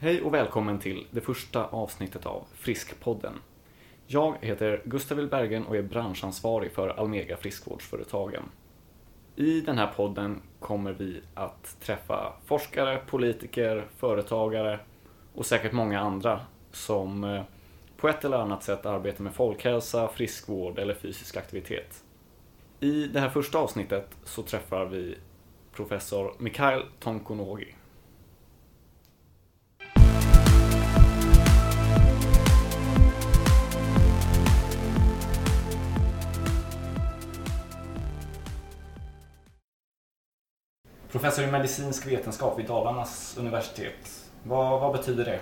Hej och välkommen till det första avsnittet av Friskpodden. Jag heter Gustav Bergen och är branschansvarig för Almega Friskvårdsföretagen. I den här podden kommer vi att träffa forskare, politiker, företagare och säkert många andra som eh, på ett eller annat sätt arbetar med folkhälsa, friskvård eller fysisk aktivitet. I det här första avsnittet så träffar vi professor Mikhail Tonkonogi. Professor i medicinsk vetenskap vid Dalarnas universitet. Vad, vad betyder det?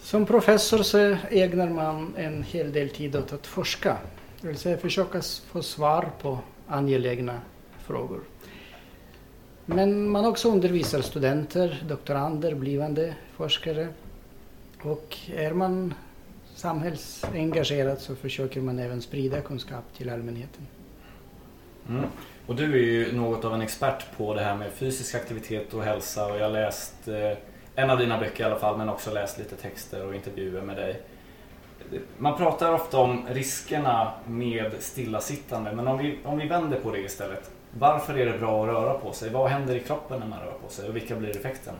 Som professor så ägnar man en hel del tid åt att forska. Det vill säga försöka få svar på angelägna frågor. Men man också undervisar studenter, doktorander, blivande forskare. Och är man samhällsengagerad så försöker man även sprida kunskap till allmänheten. Mm. Och du är ju något av en expert på det här med fysisk aktivitet och hälsa och jag har läst eh, en av dina böcker i alla fall men också läst lite texter och intervjuer med dig. Man pratar ofta om riskerna med stillasittande men om vi, om vi vänder på det istället. Varför är det bra att röra på sig? Vad händer i kroppen när man rör på sig och vilka blir effekterna?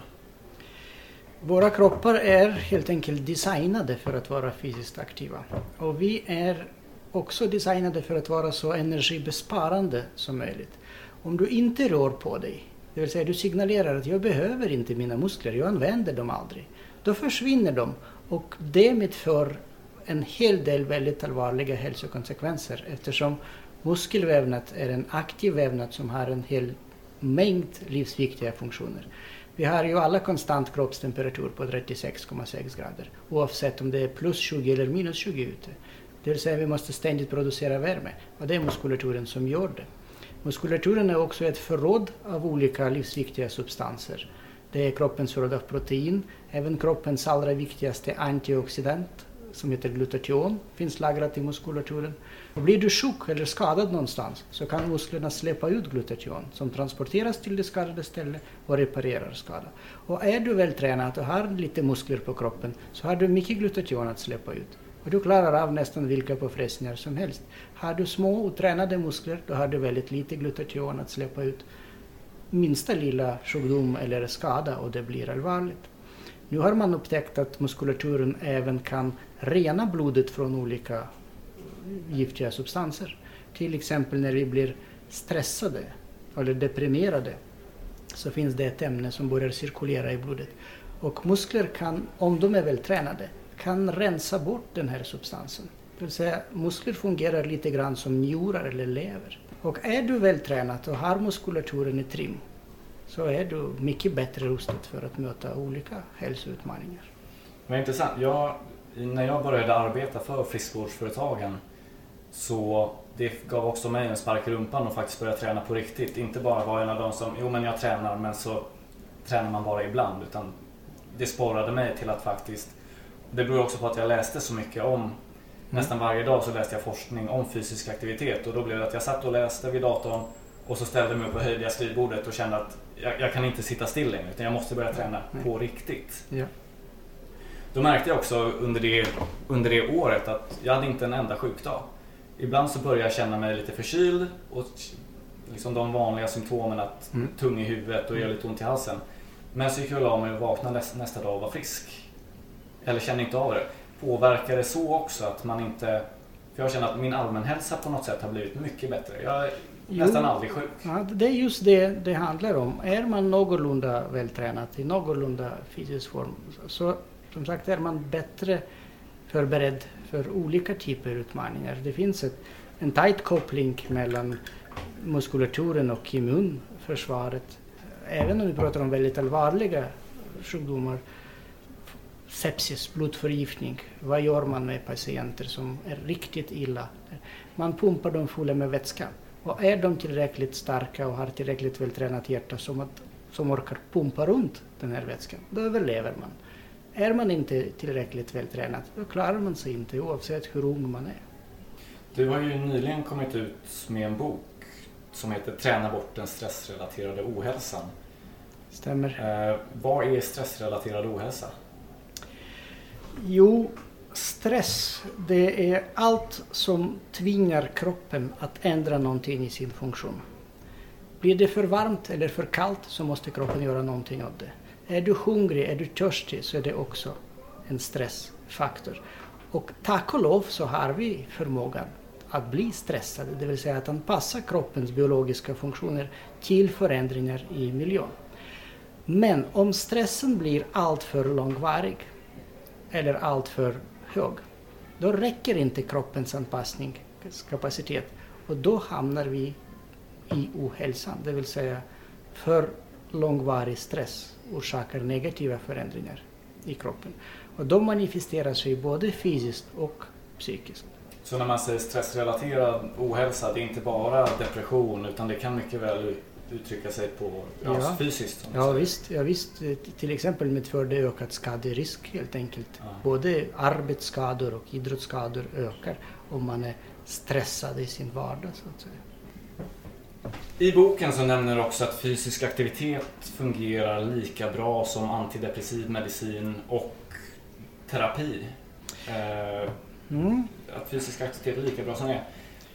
Våra kroppar är helt enkelt designade för att vara fysiskt aktiva. Och vi är också designade för att vara så energibesparande som möjligt. Om du inte rör på dig, det vill säga du signalerar att jag behöver inte mina muskler, jag använder dem aldrig. Då försvinner de och det medför en hel del väldigt allvarliga hälsokonsekvenser eftersom muskelvävnad är en aktiv vävnad som har en hel mängd livsviktiga funktioner. Vi har ju alla konstant kroppstemperatur på 36,6 grader oavsett om det är plus 20 eller minus 20 ute. Det vill säga vi måste ständigt producera värme och det är muskulaturen som gör det. Muskulaturen är också ett förråd av olika livsviktiga substanser. Det är kroppens förråd av protein, även kroppens allra viktigaste antioxidant som heter glutation finns lagrat i muskulaturen. Och blir du sjuk eller skadad någonstans så kan musklerna släppa ut glutation som transporteras till det skadade stället och reparerar skadan. Och är du vältränad och har lite muskler på kroppen så har du mycket glutation att släppa ut. Och du klarar av nästan vilka påfrestningar som helst. Har du små otränade muskler då har du väldigt lite glutation att släppa ut minsta lilla sjukdom eller skada och det blir allvarligt. Nu har man upptäckt att muskulaturen även kan rena blodet från olika giftiga substanser. Till exempel när vi blir stressade eller deprimerade så finns det ett ämne som börjar cirkulera i blodet. Och muskler kan, om de är vältränade, kan rensa bort den här substansen. Det vill säga muskler fungerar lite grann som njurar eller lever. Och är du vältränad och har muskulaturen i trim så är du mycket bättre rustad för att möta olika hälsoutmaningar. Men intressant. Jag, när jag började arbeta för friskvårdsföretagen så det gav också mig en spark i rumpan och faktiskt börja träna på riktigt. Inte bara vara en av de som, jo men jag tränar men så tränar man bara ibland utan det sporrade mig till att faktiskt det beror också på att jag läste så mycket om mm. Nästan varje dag så läste jag forskning om fysisk aktivitet och då blev det att jag satt och läste vid datorn och så ställde jag mig upp och höjde jag skrivbordet och kände att jag, jag, kan inte sitta still längre utan jag måste börja träna Nej. på riktigt. Ja. Då märkte jag också under det, under det året att jag hade inte en enda sjukdag. Ibland så började jag känna mig lite förkyld och liksom de vanliga symptomen att mm. tung i huvudet och gör lite ont i halsen. Men så gick jag och la mig och vaknade nästa, nästa dag och var frisk eller känner inte av det. Påverkar det så också att man inte... För jag känner att min allmänhälsa på något sätt har blivit mycket bättre. Jag är jo, nästan aldrig sjuk. Ja, det är just det det handlar om. Är man någorlunda vältränad i någorlunda fysisk form så som sagt är man bättre förberedd för olika typer av utmaningar. Det finns ett, en tajt koppling mellan muskulaturen och immunförsvaret. Även om vi pratar om väldigt allvarliga sjukdomar sepsis, blodförgiftning. Vad gör man med patienter som är riktigt illa? Man pumpar dem fulla med vätska. Och är de tillräckligt starka och har tillräckligt vältränat hjärta som, att, som orkar pumpa runt den här vätskan, då överlever man. Är man inte tillräckligt vältränad, då klarar man sig inte oavsett hur ung man är. Du har ju nyligen kommit ut med en bok som heter Träna bort den stressrelaterade ohälsan. Stämmer. Eh, vad är stressrelaterad ohälsa? Jo, stress det är allt som tvingar kroppen att ändra någonting i sin funktion. Blir det för varmt eller för kallt så måste kroppen göra någonting åt det. Är du hungrig, är du törstig så är det också en stressfaktor. Och tack och lov så har vi förmågan att bli stressade, det vill säga att anpassa kroppens biologiska funktioner till förändringar i miljön. Men om stressen blir alltför långvarig eller alltför hög, då räcker inte kroppens anpassningskapacitet och då hamnar vi i ohälsan, det vill säga för långvarig stress orsakar negativa förändringar i kroppen. Och de manifesterar sig både fysiskt och psykiskt. Så när man säger stressrelaterad ohälsa, det är inte bara depression utan det kan mycket väl uttrycka sig på ja, ja. fysiskt? Ja visst, ja visst, till exempel medför det ökad skaderisk helt enkelt. Ja. Både arbetsskador och idrottsskador ökar om man är stressad i sin vardag så att säga. I boken så nämner du också att fysisk aktivitet fungerar lika bra som antidepressiv medicin och terapi. Eh, mm. Att fysisk aktivitet är lika bra som det.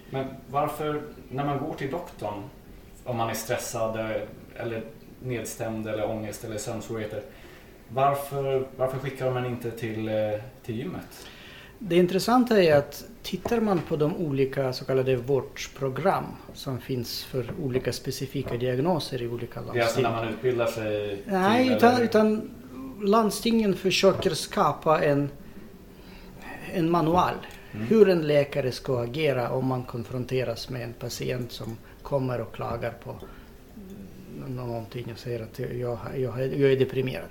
Men varför, när man går till doktorn, om man är stressad eller nedstämd eller ångest eller sömnsvårigheter. Varför, varför skickar man inte till, eh, till gymmet? Det intressanta är att tittar man på de olika så kallade vårdprogram som finns för olika specifika diagnoser i olika landsting. Det är alltså när man utbildar sig? Nej, utan, utan landstingen försöker skapa en, en manual. Mm. Hur en läkare ska agera om man konfronteras med en patient som kommer och klagar på någonting och säger att jag, jag, jag är deprimerad.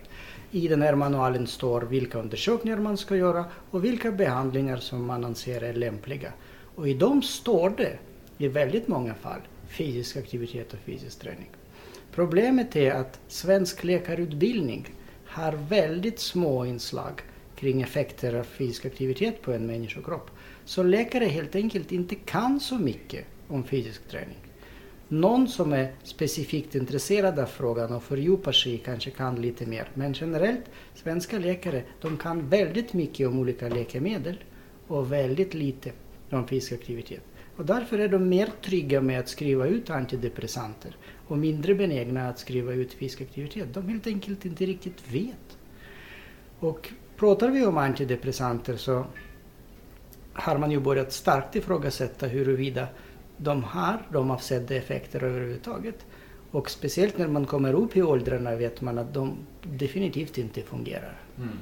I den här manualen står vilka undersökningar man ska göra och vilka behandlingar som man anser är lämpliga. Och i dem står det i väldigt många fall fysisk aktivitet och fysisk träning. Problemet är att svensk läkarutbildning har väldigt små inslag kring effekter av fysisk aktivitet på en människokropp. Så läkare helt enkelt inte kan så mycket om fysisk träning. Någon som är specifikt intresserad av frågan och fördjupar sig kanske kan lite mer. Men generellt, svenska läkare de kan väldigt mycket om olika läkemedel och väldigt lite om fysisk aktivitet. Och därför är de mer trygga med att skriva ut antidepressanter och mindre benägna att skriva ut fysisk aktivitet. De helt enkelt inte riktigt vet. Och pratar vi om antidepressanter så har man ju börjat starkt ifrågasätta huruvida de har de avsedda effekter överhuvudtaget. Och speciellt när man kommer upp i åldrarna vet man att de definitivt inte fungerar. Mm.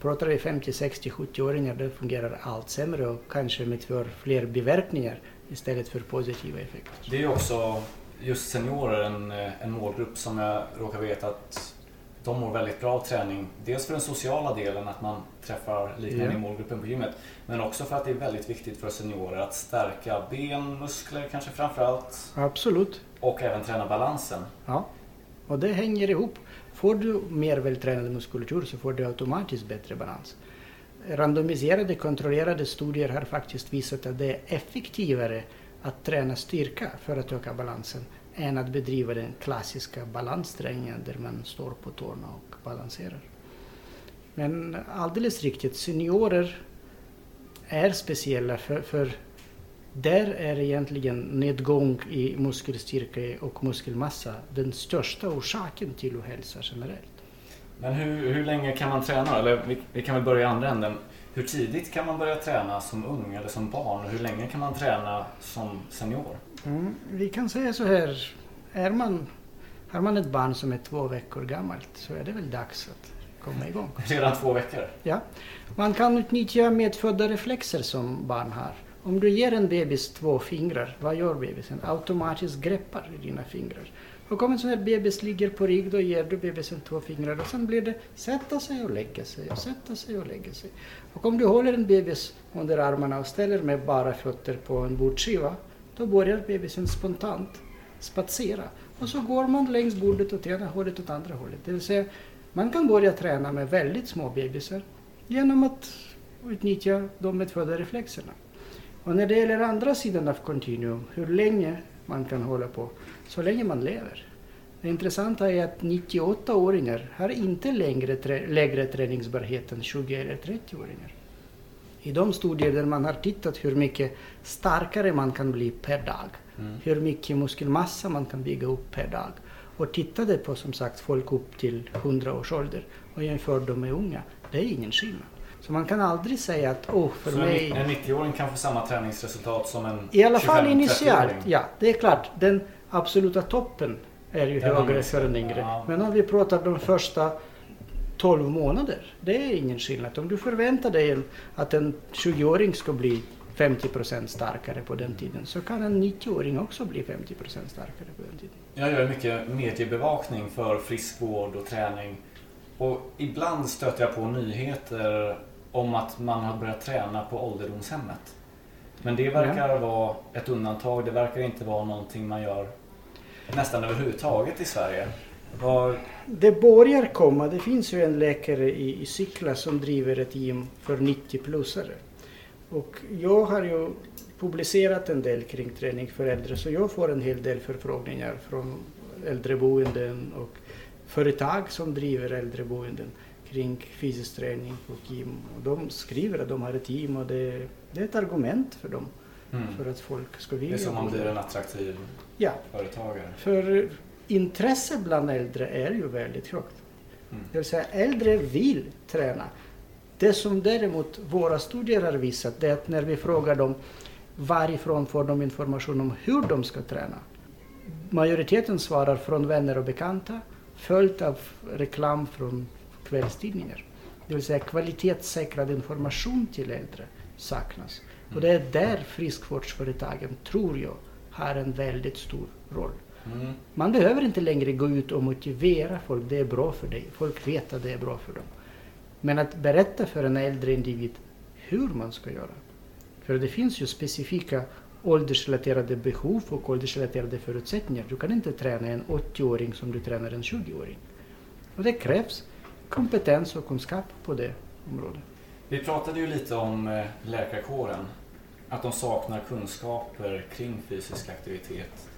Pratar vi 50, 60, 70-åringar då fungerar allt sämre och kanske medför fler biverkningar istället för positiva effekter. Det är också just seniorer en, en målgrupp som jag råkar veta att de mår väldigt bra av träning. Dels för den sociala delen, att man träffar liknande yeah. i målgruppen på gymmet. Men också för att det är väldigt viktigt för seniorer att stärka ben, muskler kanske framförallt. Absolut. Och även träna balansen. Ja, och det hänger ihop. Får du mer vältränad muskulatur så får du automatiskt bättre balans. Randomiserade kontrollerade studier har faktiskt visat att det är effektivare att träna styrka för att öka balansen än att bedriva den klassiska balansträningen där man står på tårna och balanserar. Men alldeles riktigt, seniorer är speciella för, för där är egentligen nedgång i muskelstyrka och muskelmassa den största orsaken till ohälsa generellt. Men hur, hur länge kan man träna? Eller vi, vi kan väl börja i andra änden. Hur tidigt kan man börja träna som ung eller som barn? Och hur länge kan man träna som senior? Mm, vi kan säga så här. Är man, har man ett barn som är två veckor gammalt så är det väl dags att komma igång. Redan två veckor? Ja. Man kan utnyttja medfödda reflexer som barn har. Om du ger en bebis två fingrar, vad gör bebisen? Automatiskt greppar dina fingrar. Och om en sån här bebis ligger på rygg, då ger du bebisen två fingrar och sen blir det sätta sig och lägga sig och sätta sig och lägga sig. Och om du håller en bebis under armarna och ställer med bara fötter på en bordskiva, då börjar bebisen spontant spatsera. Och så går man längs bordet åt ena hållet och åt andra hållet. Det vill säga, man kan börja träna med väldigt små bebisar genom att utnyttja de medfödda reflexerna. Och när det gäller andra sidan av kontinuum, hur länge man kan hålla på, så länge man lever. Det intressanta är att 98-åringar har inte längre trä, lägre träningsbarhet än 20 eller 30-åringar. I de studier där man har tittat hur mycket starkare man kan bli per dag, mm. hur mycket muskelmassa man kan bygga upp per dag och tittade på som sagt folk upp till 100 års ålder och jämförde dem med unga. Det är ingen skillnad. Så man kan aldrig säga att åh, för så mig... en 90-åring kan få samma träningsresultat som en I alla fall initialt, ja. Det är klart, den absoluta toppen är ju den högre för en yngre. Ja. Men om vi pratar de första 12 månader, det är ingen skillnad. Om du förväntar dig att en 20-åring ska bli 50% starkare på den tiden så kan en 90-åring också bli 50% starkare på den tiden. Jag gör mycket mediebevakning för friskvård och träning och ibland stöter jag på nyheter om att man har börjat träna på ålderdomshemmet. Men det verkar ja. vara ett undantag. Det verkar inte vara någonting man gör nästan överhuvudtaget i Sverige. Var... Det börjar komma. Det finns ju en läkare i, i Cykla som driver ett gym för 90-plussare. Och jag har ju publicerat en del kring träning för äldre så jag får en hel del förfrågningar från äldreboenden och företag som driver äldreboenden kring fysisk träning och gym. Och de skriver att de har ett gym och det, det är ett argument för dem. Mm. För att folk ska vilja. Det är som om man blir en attraktiv ja. företagare. För intresset bland äldre är ju väldigt högt. Mm. Det vill säga äldre vill träna. Det som däremot våra studier har visat det är att när vi frågar dem varifrån får de information om hur de ska träna. Majoriteten svarar från vänner och bekanta följt av reklam från kvällstidningar. Det vill säga kvalitetssäkrad information till äldre saknas. Och det är där friskvårdsföretagen, tror jag, har en väldigt stor roll. Mm. Man behöver inte längre gå ut och motivera folk, det är bra för dig. Folk vet att det är bra för dem. Men att berätta för en äldre individ hur man ska göra. För det finns ju specifika åldersrelaterade behov och åldersrelaterade förutsättningar. Du kan inte träna en 80-åring som du tränar en 20-åring. Och det krävs kompetens och kunskap på det området. Vi pratade ju lite om eh, läkarkåren, att de saknar kunskaper kring fysisk aktivitet.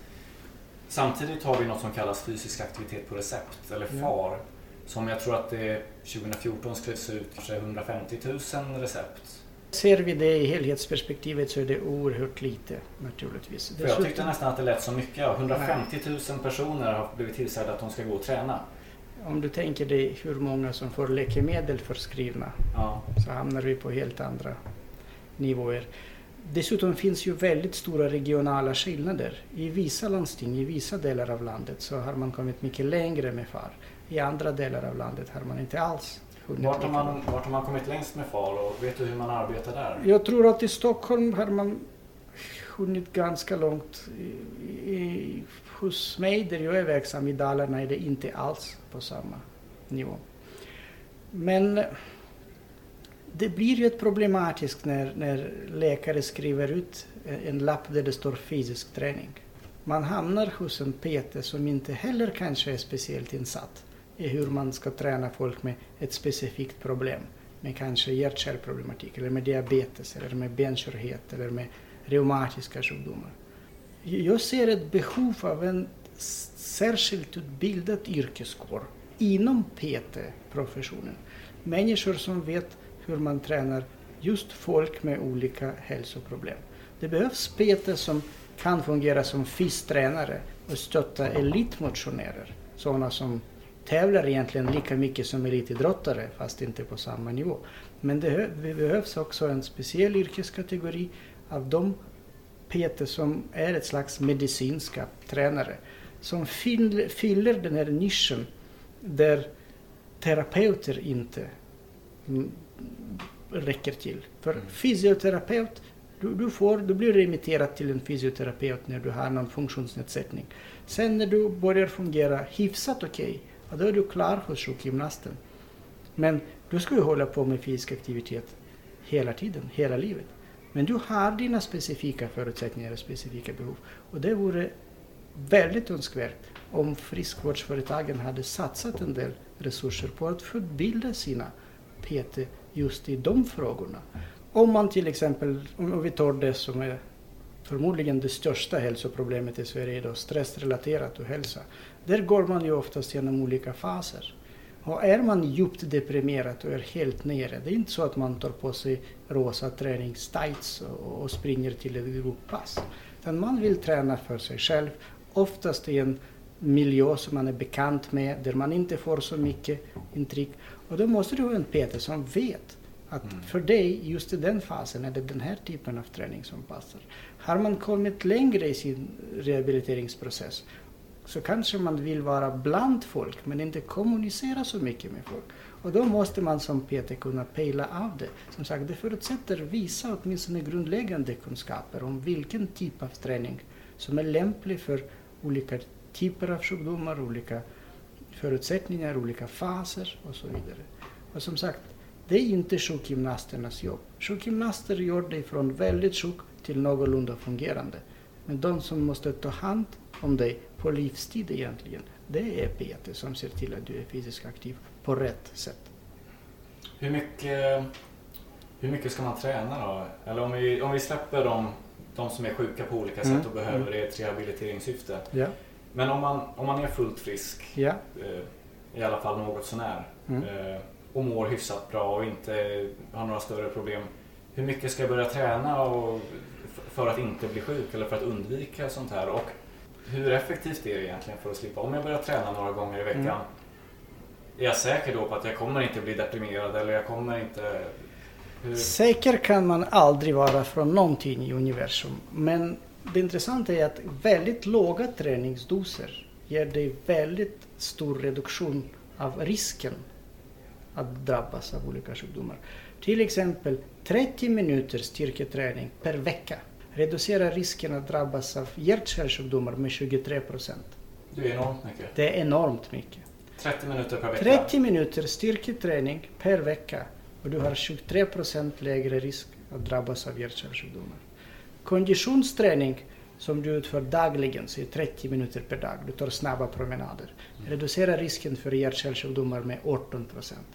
Samtidigt har vi något som kallas fysisk aktivitet på recept, eller FAR, ja. som jag tror att det 2014 skrevs ut 150 000 recept Ser vi det i helhetsperspektivet så är det oerhört lite naturligtvis. För jag tyckte nästan att det lät så mycket. 150 000 personer har blivit tillsagda att de ska gå och träna. Om du tänker dig hur många som får läkemedel förskrivna ja. så hamnar vi på helt andra nivåer. Dessutom finns ju väldigt stora regionala skillnader. I vissa landsting, i vissa delar av landet så har man kommit mycket längre med FAR. I andra delar av landet har man inte alls vart har, man, vart har man kommit längst med FAR och vet du hur man arbetar där? Jag tror att i Stockholm har man hunnit ganska långt. I, i, hos mig där jag är verksam i Dalarna är det inte alls på samma nivå. Men det blir ju ett problematiskt när, när läkare skriver ut en lapp där det står fysisk träning. Man hamnar hos en PT som inte heller kanske är speciellt insatt i hur man ska träna folk med ett specifikt problem. Med kanske hjärt-kärlproblematik eller med diabetes eller med benskörhet eller med reumatiska sjukdomar. Jag ser ett behov av en särskilt utbildad yrkeskår inom PT-professionen. Människor som vet hur man tränar just folk med olika hälsoproblem. Det behövs PT som kan fungera som fystränare och stötta elitmotionärer. Sådana som tävlar egentligen lika mycket som elitidrottare fast inte på samma nivå. Men det, det behövs också en speciell yrkeskategori av de PT som är ett slags medicinska tränare som fyller den här nischen där terapeuter inte mm, räcker till. För mm. fysioterapeut, du, du, får, du blir remitterad till en fysioterapeut när du har någon funktionsnedsättning. Sen när du börjar fungera hyfsat okej okay, då är du klar hos sjukgymnasten. Men du ska ju hålla på med fysisk aktivitet hela tiden, hela livet. Men du har dina specifika förutsättningar och specifika behov. Och det vore väldigt önskvärt om friskvårdsföretagen hade satsat en del resurser på att förbilda sina PT just i de frågorna. Om man till exempel, om vi tar det som är förmodligen det största hälsoproblemet i Sverige idag, stressrelaterat ohälsa. Där går man ju oftast genom olika faser. Och är man djupt deprimerad och är helt nere, det är inte så att man tar på sig rosa träningstights och, och springer till ett grupppass. Utan man vill träna för sig själv, oftast i en miljö som man är bekant med, där man inte får så mycket intryck. Och då måste du ha en PT som vet att mm. för dig, just i den fasen, är det den här typen av träning som passar. Har man kommit längre i sin rehabiliteringsprocess så kanske man vill vara bland folk men inte kommunicera så mycket med folk. Och då måste man som PT kunna pejla av det. Som sagt, det förutsätter visa åtminstone grundläggande kunskaper om vilken typ av träning som är lämplig för olika typer av sjukdomar, olika förutsättningar, olika faser och så vidare. Och som sagt, det är inte sjukgymnasternas jobb. Sjukgymnaster gör det från väldigt sjuk till någorlunda fungerande. Men de som måste ta hand om dig på livstid egentligen, det är PT som ser till att du är fysiskt aktiv på rätt sätt. Hur mycket, hur mycket ska man träna då? Eller om vi, om vi släpper de, de som är sjuka på olika sätt mm. och behöver mm. det i ett rehabiliteringssyfte. Ja. Men om man, om man är fullt frisk, ja. eh, i alla fall något sånär, mm. eh, och mår hyfsat bra och inte har några större problem. Hur mycket ska jag börja träna och, för att inte bli sjuk eller för att undvika sånt här? Och hur effektivt är det egentligen för att slippa? Om jag börjar träna några gånger i veckan, mm. är jag säker då på att jag kommer inte bli deprimerad eller jag kommer inte... Hur... Säker kan man aldrig vara från någonting i universum. Men det intressanta är att väldigt låga träningsdoser ger dig väldigt stor reduktion av risken att drabbas av olika sjukdomar. Till exempel 30 minuters styrketräning per vecka reducerar risken att drabbas av hjärt-kärlsjukdomar med 23 procent. Det är enormt mycket. Det är enormt mycket. 30 minuter per vecka? 30 minuter styrketräning per vecka och du har 23 procent lägre risk att drabbas av hjärt-kärlsjukdomar. Konditionsträning som du utför dagligen, så 30 minuter per dag, du tar snabba promenader, mm. reducerar risken för hjärt-kärlsjukdomar med 18 procent.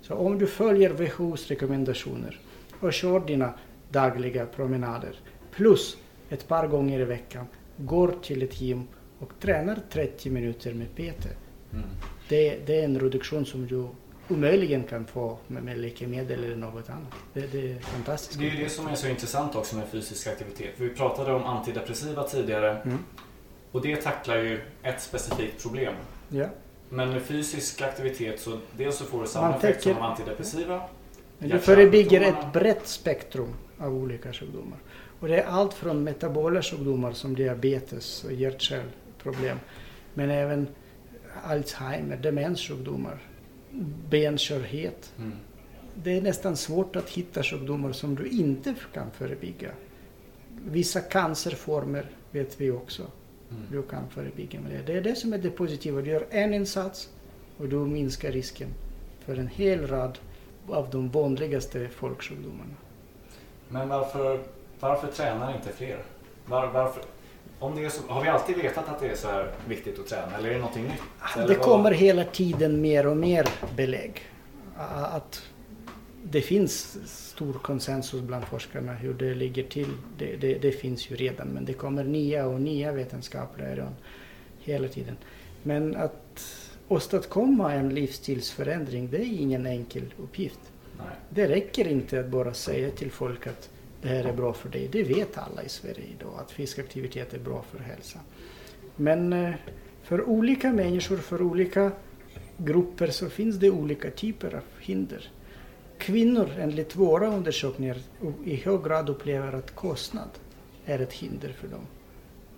Så om du följer WHOs rekommendationer och kör dina dagliga promenader plus ett par gånger i veckan går till ett gym och tränar 30 minuter med PT. Mm. Det, det, är en reduktion som du omöjligen kan få med, med läkemedel eller något annat. Det, det, är fantastiskt. Det är det som är så intressant också med fysisk aktivitet. Vi pratade om antidepressiva tidigare mm. och det tacklar ju ett specifikt problem. Ja. Men med fysisk aktivitet så dels så får du samma Man effekt som antidepressiva. Men du förebygger ett brett spektrum av olika sjukdomar. Och det är allt från metabola sjukdomar som diabetes och hjärt-kärlproblem. Men även Alzheimer, demenssjukdomar, benkörhet. Mm. Det är nästan svårt att hitta sjukdomar som du inte kan förebygga. Vissa cancerformer vet vi också. Mm. Du kan förebygga med det. Det är det som är det positiva. Du gör en insats och du minskar risken för en hel rad av de vanligaste folksjukdomarna. Men varför, varför tränar inte fler? Var, varför, om det är så, har vi alltid vetat att det är så här viktigt att träna eller är det någonting nytt? Ah, det kommer hela tiden mer och mer belägg. Att det finns stor konsensus bland forskarna hur det ligger till. Det, det, det finns ju redan men det kommer nya och nya vetenskapliga rön hela tiden. Men att åstadkomma en livsstilsförändring det är ingen enkel uppgift. Nej. Det räcker inte att bara säga till folk att det här är bra för dig. Det vet alla i Sverige idag att fiskaktivitet är bra för hälsan. Men eh, för olika människor, för olika grupper så finns det olika typer av hinder. Kvinnor enligt våra undersökningar i hög grad upplever att kostnad är ett hinder för dem.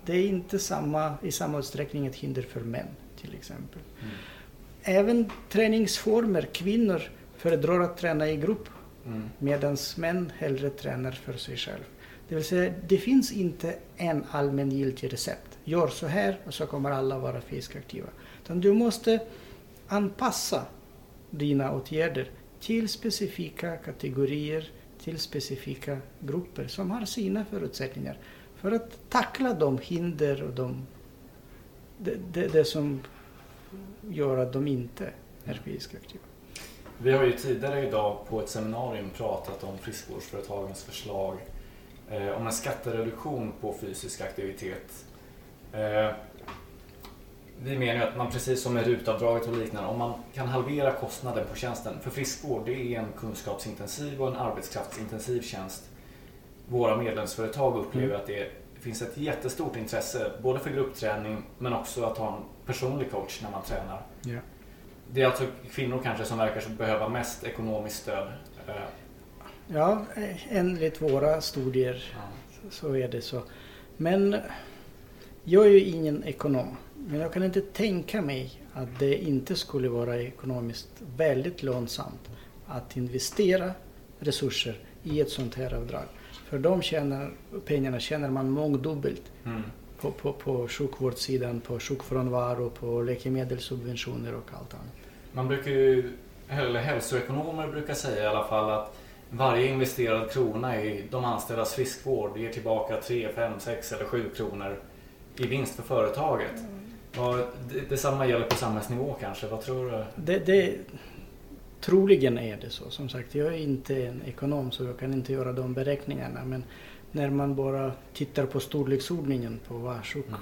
Det är inte samma, i samma utsträckning ett hinder för män till exempel. Mm. Även träningsformer, kvinnor föredrar att träna i grupp mm. medan män hellre tränar för sig själv. Det vill säga, det finns inte en allmängiltig recept. Gör så här och så kommer alla vara fysiskt aktiva. Utan du måste anpassa dina åtgärder till specifika kategorier, till specifika grupper som har sina förutsättningar för att tackla de hinder och de, det, det, det som gör att de inte är fysiskt aktiva. Vi har ju tidigare idag på ett seminarium pratat om friskvårdsföretagens förslag eh, om en skattereduktion på fysisk aktivitet. Eh, vi menar ju att man precis som med rutavdraget och liknande, om man kan halvera kostnaden på tjänsten. För friskvård, det är en kunskapsintensiv och en arbetskraftsintensiv tjänst. Våra medlemsföretag upplever Mm. att det finns ett jättestort intresse, både för gruppträning men också att ha en personlig coach när man tränar. Ja. Det är alltså kvinnor kanske som verkar behöva mest ekonomiskt stöd. Eh, Ja, enligt våra studier ja. så är det så. Men jag är ju ingen ekonom. Men jag kan inte tänka mig att det inte skulle vara ekonomiskt väldigt lönsamt att investera resurser i ett sånt här avdrag. För de tjänar, pengarna tjänar man mångdubbelt Mm. På, på, på sjukvårdssidan, på sjukfrånvaro, på läkemedelssubventioner och allt annat. Man brukar ju, eller hälsoekonomer brukar säga i alla fall att varje investerad krona i de anställdas friskvård ger tillbaka 3, 5, 6 eller 7 kronor i vinst för företaget. Ja, det, detsamma gäller på samhällsnivå kanske, vad tror du? Det, det, troligen är det så. Som sagt, jag är inte en ekonom så jag kan inte göra de beräkningarna. Men när man bara tittar på storleksordningen på vad sjuk, Mm.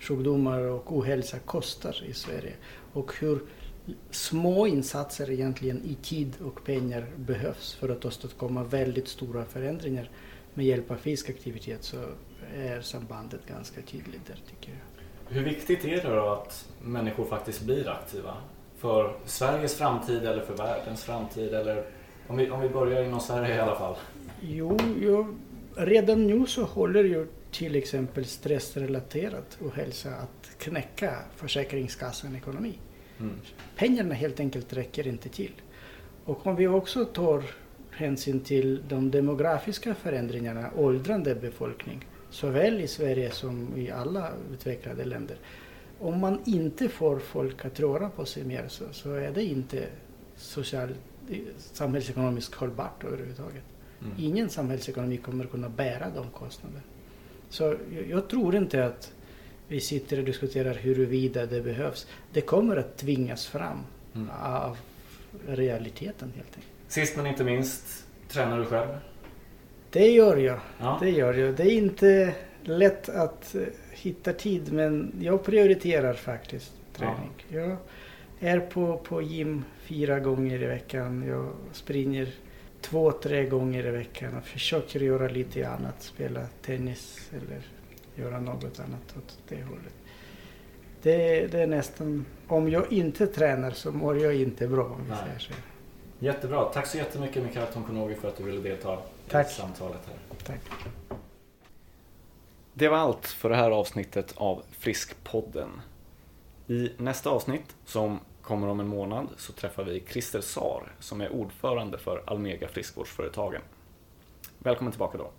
sjukdomar och ohälsa kostar i Sverige och hur små insatser egentligen i tid och pengar behövs för att åstadkomma väldigt stora förändringar med hjälp av fysisk aktivitet så är sambandet ganska tydligt där tycker jag. Hur viktigt är det då att människor faktiskt blir aktiva? För Sveriges framtid eller för världens framtid? Eller om vi, om vi börjar inom Sverige i alla fall. Jo, jo, redan nu så håller ju till exempel stressrelaterat ohälsa att knäcka Försäkringskassan ekonomi. Mm. Pengarna helt enkelt räcker inte till. Och om vi också tar hänsyn till de demografiska förändringarna, åldrande befolkning, såväl i Sverige som i alla utvecklade länder. Om man inte får folk att röra på sig mer så, så är det inte social, samhällsekonomiskt hållbart överhuvudtaget. Mm. Ingen samhällsekonomi kommer kunna bära de kostnaderna. Så jag, jag tror inte att vi sitter och diskuterar huruvida det behövs. Det kommer att tvingas fram Mm. av realiteten helt enkelt. Sist men inte minst, tränar du själv? Det gör jag. Ja. Det gör jag. Det är inte lätt att eh, hitta tid men jag prioriterar faktiskt träning. Jag är på, på gym fyra gånger i veckan. Jag springer två, tre gånger i veckan och försöker göra lite annat. Spela tennis eller göra något annat åt det hållet. Det, det är nästan, om jag inte tränar så mår jag inte bra om vi Nej. säger så. Jättebra. Tack så jättemycket Mikael Tonkonogi för att du ville delta Tack. i samtalet här. Tack. Det var allt för det här avsnittet av Friskpodden. I nästa avsnitt, som kommer om en månad, så träffar vi Christer Sar som är ordförande för Almega Friskvårdsföretagen. Välkommen tillbaka då.